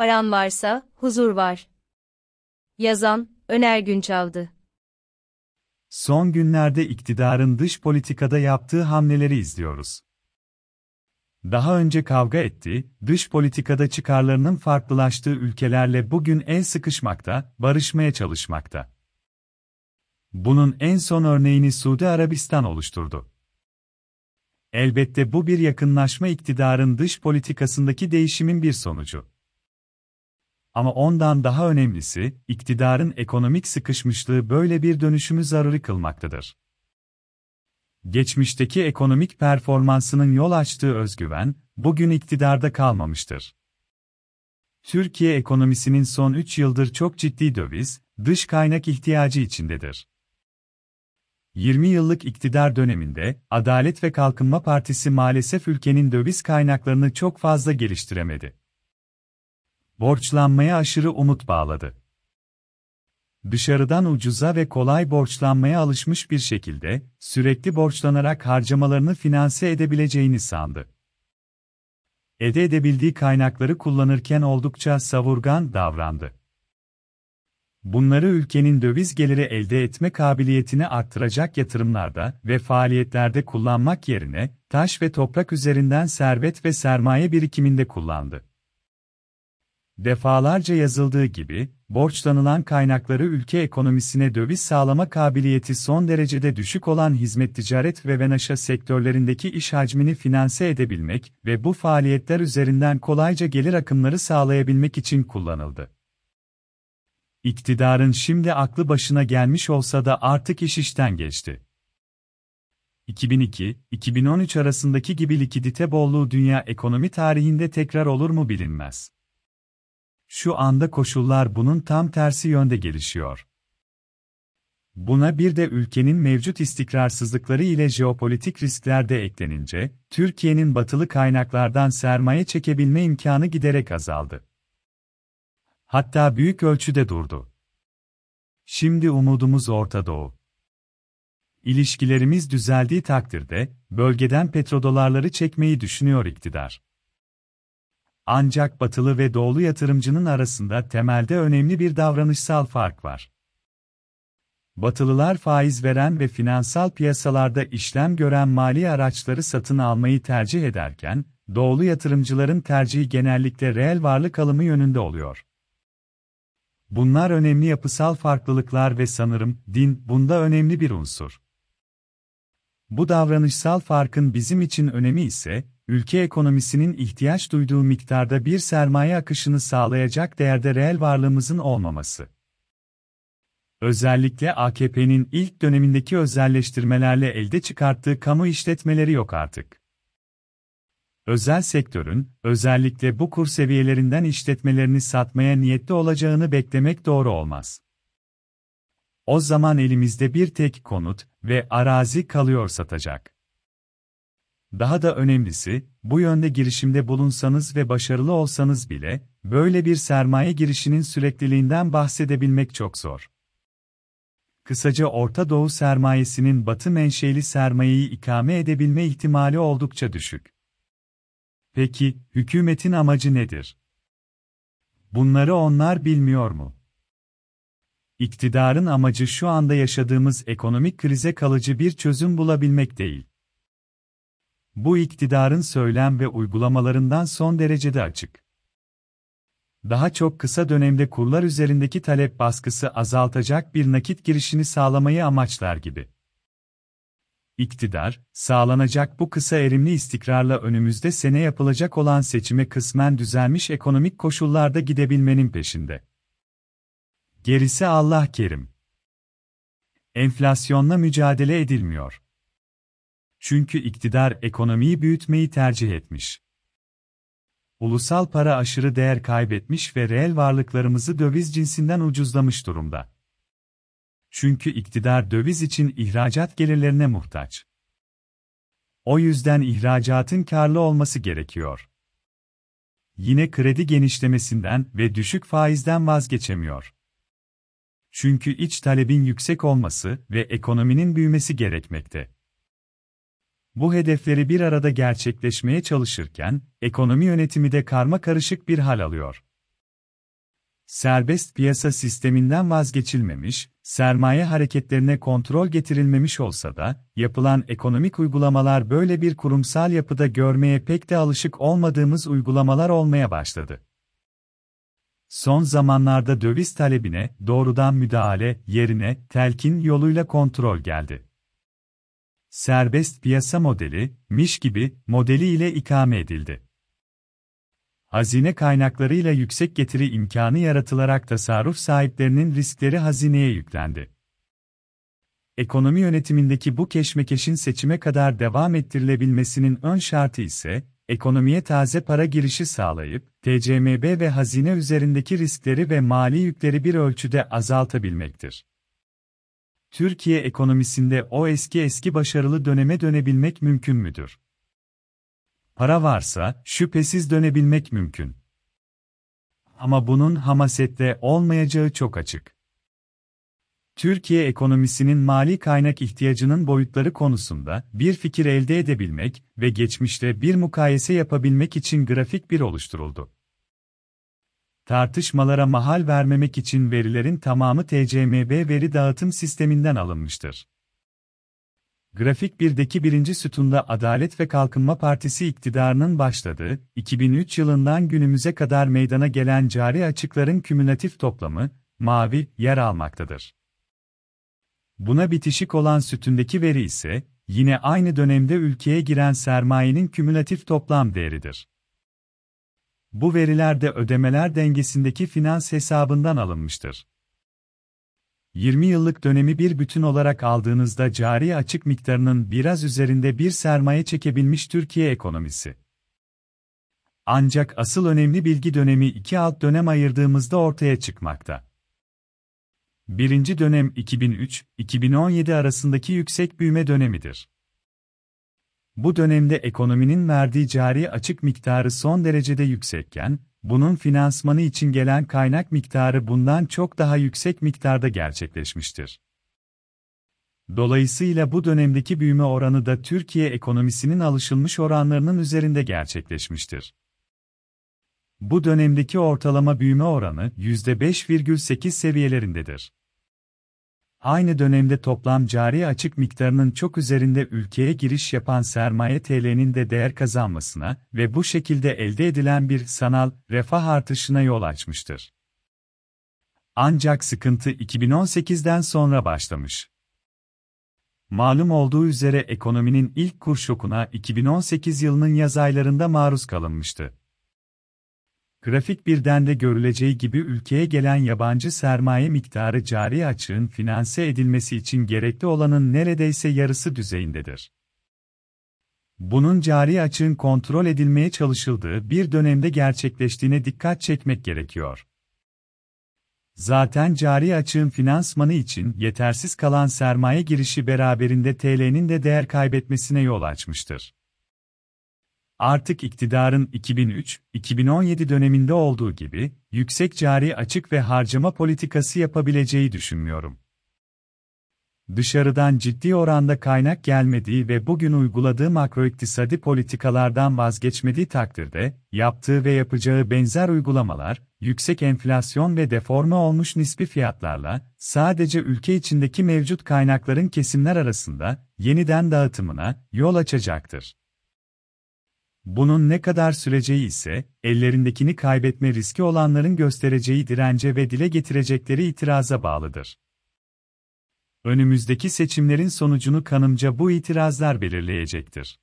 Paran varsa, huzur var. Yazan, Öner Günçavdı. Son günlerde iktidarın dış politikada yaptığı hamleleri izliyoruz. Daha önce kavga etti, dış politikada çıkarlarının farklılaştığı ülkelerle bugün el sıkışmakta, barışmaya çalışmakta. Bunun en son örneğini Suudi Arabistan oluşturdu. Elbette bu bir yakınlaşma iktidarın dış politikasındaki değişimin bir sonucu. Ama ondan daha önemlisi, iktidarın ekonomik sıkışmışlığı böyle bir dönüşümü zaruri kılmaktadır. Geçmişteki ekonomik performansının yol açtığı özgüven, bugün iktidarda kalmamıştır. Türkiye ekonomisinin son 3 yıldır çok ciddi döviz, dış kaynak ihtiyacı içindedir. 20 yıllık iktidar döneminde, Adalet ve Kalkınma Partisi maalesef ülkenin döviz kaynaklarını çok fazla geliştiremedi. Borçlanmaya aşırı umut bağladı. Dışarıdan ucuza ve kolay borçlanmaya alışmış bir şekilde, sürekli borçlanarak harcamalarını finanse edebileceğini sandı. Ede edebildiği kaynakları kullanırken oldukça savurgan davrandı. Bunları ülkenin döviz geliri elde etme kabiliyetini arttıracak yatırımlarda ve faaliyetlerde kullanmak yerine, taş ve toprak üzerinden servet ve sermaye birikiminde kullandı. Defalarca yazıldığı gibi, borçlanılan kaynakları ülke ekonomisine döviz sağlama kabiliyeti son derecede düşük olan hizmet ticaret ve venaşa sektörlerindeki iş hacmini finanse edebilmek ve bu faaliyetler üzerinden kolayca gelir akımları sağlayabilmek için kullanıldı. İktidarın şimdi aklı başına gelmiş olsa da artık iş işten geçti. 2002-2013 arasındaki gibi likidite bolluğu dünya ekonomi tarihinde tekrar olur mu bilinmez. Şu anda koşullar bunun tam tersi yönde gelişiyor. Buna bir de ülkenin mevcut istikrarsızlıkları ile jeopolitik riskler de eklenince, Türkiye'nin batılı kaynaklardan sermaye çekebilme imkanı giderek azaldı. Hatta büyük ölçüde durdu. Şimdi umudumuz Orta Doğu. İlişkilerimiz düzeldiği takdirde, bölgeden petrodolarları çekmeyi düşünüyor iktidar. Ancak batılı ve doğulu yatırımcının arasında temelde önemli bir davranışsal fark var. Batılılar faiz veren ve finansal piyasalarda işlem gören mali araçları satın almayı tercih ederken, doğulu yatırımcıların tercihi genellikle reel varlık alımı yönünde oluyor. Bunlar önemli yapısal farklılıklar ve sanırım din bunda önemli bir unsur. Bu davranışsal farkın bizim için önemi ise ülke ekonomisinin ihtiyaç duyduğu miktarda bir sermaye akışını sağlayacak değerde reel varlığımızın olmaması. Özellikle AKP'nin ilk dönemindeki özelleştirmelerle elde çıkarttığı kamu işletmeleri yok artık. Özel sektörün, özellikle bu kur seviyelerinden işletmelerini satmaya niyetli olacağını beklemek doğru olmaz. O zaman elimizde bir tek konut ve arazi kalıyor satacak. Daha da önemlisi, bu yönde girişimde bulunsanız ve başarılı olsanız bile, böyle bir sermaye girişinin sürekliliğinden bahsedebilmek çok zor. Kısaca Orta Doğu sermayesinin batı menşeli sermayeyi ikame edebilme ihtimali oldukça düşük. Peki, hükümetin amacı nedir? Bunları onlar bilmiyor mu? İktidarın amacı şu anda yaşadığımız ekonomik krize kalıcı bir çözüm bulabilmek değil. Bu iktidarın söylem ve uygulamalarından son derecede açık. Daha çok kısa dönemde kurlar üzerindeki talep baskısı azaltacak bir nakit girişini sağlamayı amaçlar gibi. İktidar, sağlanacak bu kısa erimli istikrarla önümüzde sene yapılacak olan seçime kısmen düzelmiş ekonomik koşullarda gidebilmenin peşinde. Gerisi Allah kerim. Enflasyonla mücadele edilmiyor. Çünkü iktidar ekonomiyi büyütmeyi tercih etmiş. Ulusal para aşırı değer kaybetmiş ve reel varlıklarımızı döviz cinsinden ucuzlamış durumda. Çünkü iktidar döviz için ihracat gelirlerine muhtaç. O yüzden ihracatın karlı olması gerekiyor. Yine kredi genişlemesinden ve düşük faizden vazgeçemiyor. Çünkü iç talebin yüksek olması ve ekonominin büyümesi gerekmekte. Bu hedefleri bir arada gerçekleşmeye çalışırken, ekonomi yönetimi de karma karışık bir hal alıyor. Serbest piyasa sisteminden vazgeçilmemiş, sermaye hareketlerine kontrol getirilmemiş olsa da, yapılan ekonomik uygulamalar böyle bir kurumsal yapıda görmeye pek de alışık olmadığımız uygulamalar olmaya başladı. Son zamanlarda döviz talebine doğrudan müdahale yerine telkin yoluyla kontrol geldi. Serbest piyasa modeli, miş gibi modeli ile ikame edildi. Hazine kaynaklarıyla yüksek getiri imkanı yaratılarak tasarruf sahiplerinin riskleri hazineye yüklendi. Ekonomi yönetimindeki bu keşmekeşin seçime kadar devam ettirilebilmesinin ön şartı ise, ekonomiye taze para girişi sağlayıp, TCMB ve hazine üzerindeki riskleri ve mali yükleri bir ölçüde azaltabilmektir. Türkiye ekonomisinde o eski eski başarılı döneme dönebilmek mümkün müdür? Para varsa, şüphesiz dönebilmek mümkün. Ama bunun hamasette olmayacağı çok açık. Türkiye ekonomisinin mali kaynak ihtiyacının boyutları konusunda bir fikir elde edebilmek ve geçmişte bir mukayese yapabilmek için grafik bir oluşturuldu. Tartışmalara mahal vermemek için verilerin tamamı TCMB veri dağıtım sisteminden alınmıştır. Grafik 1'deki birinci sütunda Adalet ve Kalkınma Partisi iktidarının başladığı, 2003 yılından günümüze kadar meydana gelen cari açıkların kümülatif toplamı, mavi, yer almaktadır. Buna bitişik olan sütündeki veri ise, yine aynı dönemde ülkeye giren sermayenin kümülatif toplam değeridir. Bu veriler de ödemeler dengesindeki finans hesabından alınmıştır. 20 yıllık dönemi bir bütün olarak aldığınızda cari açık miktarının biraz üzerinde bir sermaye çekebilmiş Türkiye ekonomisi. Ancak asıl önemli bilgi dönemi iki alt dönem ayırdığımızda ortaya çıkmakta. Birinci dönem 2003-2017 arasındaki yüksek büyüme dönemidir. Bu dönemde ekonominin verdiği cari açık miktarı son derecede yüksekken, bunun finansmanı için gelen kaynak miktarı bundan çok daha yüksek miktarda gerçekleşmiştir. Dolayısıyla bu dönemdeki büyüme oranı da Türkiye ekonomisinin alışılmış oranlarının üzerinde gerçekleşmiştir. Bu dönemdeki ortalama büyüme oranı %5,8 seviyelerindedir. Aynı dönemde toplam cari açık miktarının çok üzerinde ülkeye giriş yapan sermaye TL'nin de değer kazanmasına ve bu şekilde elde edilen bir sanal refah artışına yol açmıştır. Ancak sıkıntı 2018'den sonra başlamış. Malum olduğu üzere ekonominin ilk kur şokuna 2018 yılının yaz aylarında maruz kalınmıştı. Grafik birden de görüleceği gibi ülkeye gelen yabancı sermaye miktarı cari açığın finanse edilmesi için gerekli olanın neredeyse yarısı düzeyindedir. Bunun cari açığın kontrol edilmeye çalışıldığı bir dönemde gerçekleştiğine dikkat çekmek gerekiyor. Zaten cari açığın finansmanı için yetersiz kalan sermaye girişi beraberinde TL'nin de değer kaybetmesine yol açmıştır artık iktidarın 2003-2017 döneminde olduğu gibi yüksek cari açık ve harcama politikası yapabileceği düşünmüyorum. Dışarıdan ciddi oranda kaynak gelmediği ve bugün uyguladığı makroiktisadi politikalardan vazgeçmediği takdirde, yaptığı ve yapacağı benzer uygulamalar, yüksek enflasyon ve deforme olmuş nispi fiyatlarla, sadece ülke içindeki mevcut kaynakların kesimler arasında, yeniden dağıtımına, yol açacaktır. Bunun ne kadar süreceği ise, ellerindekini kaybetme riski olanların göstereceği dirence ve dile getirecekleri itiraza bağlıdır. Önümüzdeki seçimlerin sonucunu kanımca bu itirazlar belirleyecektir.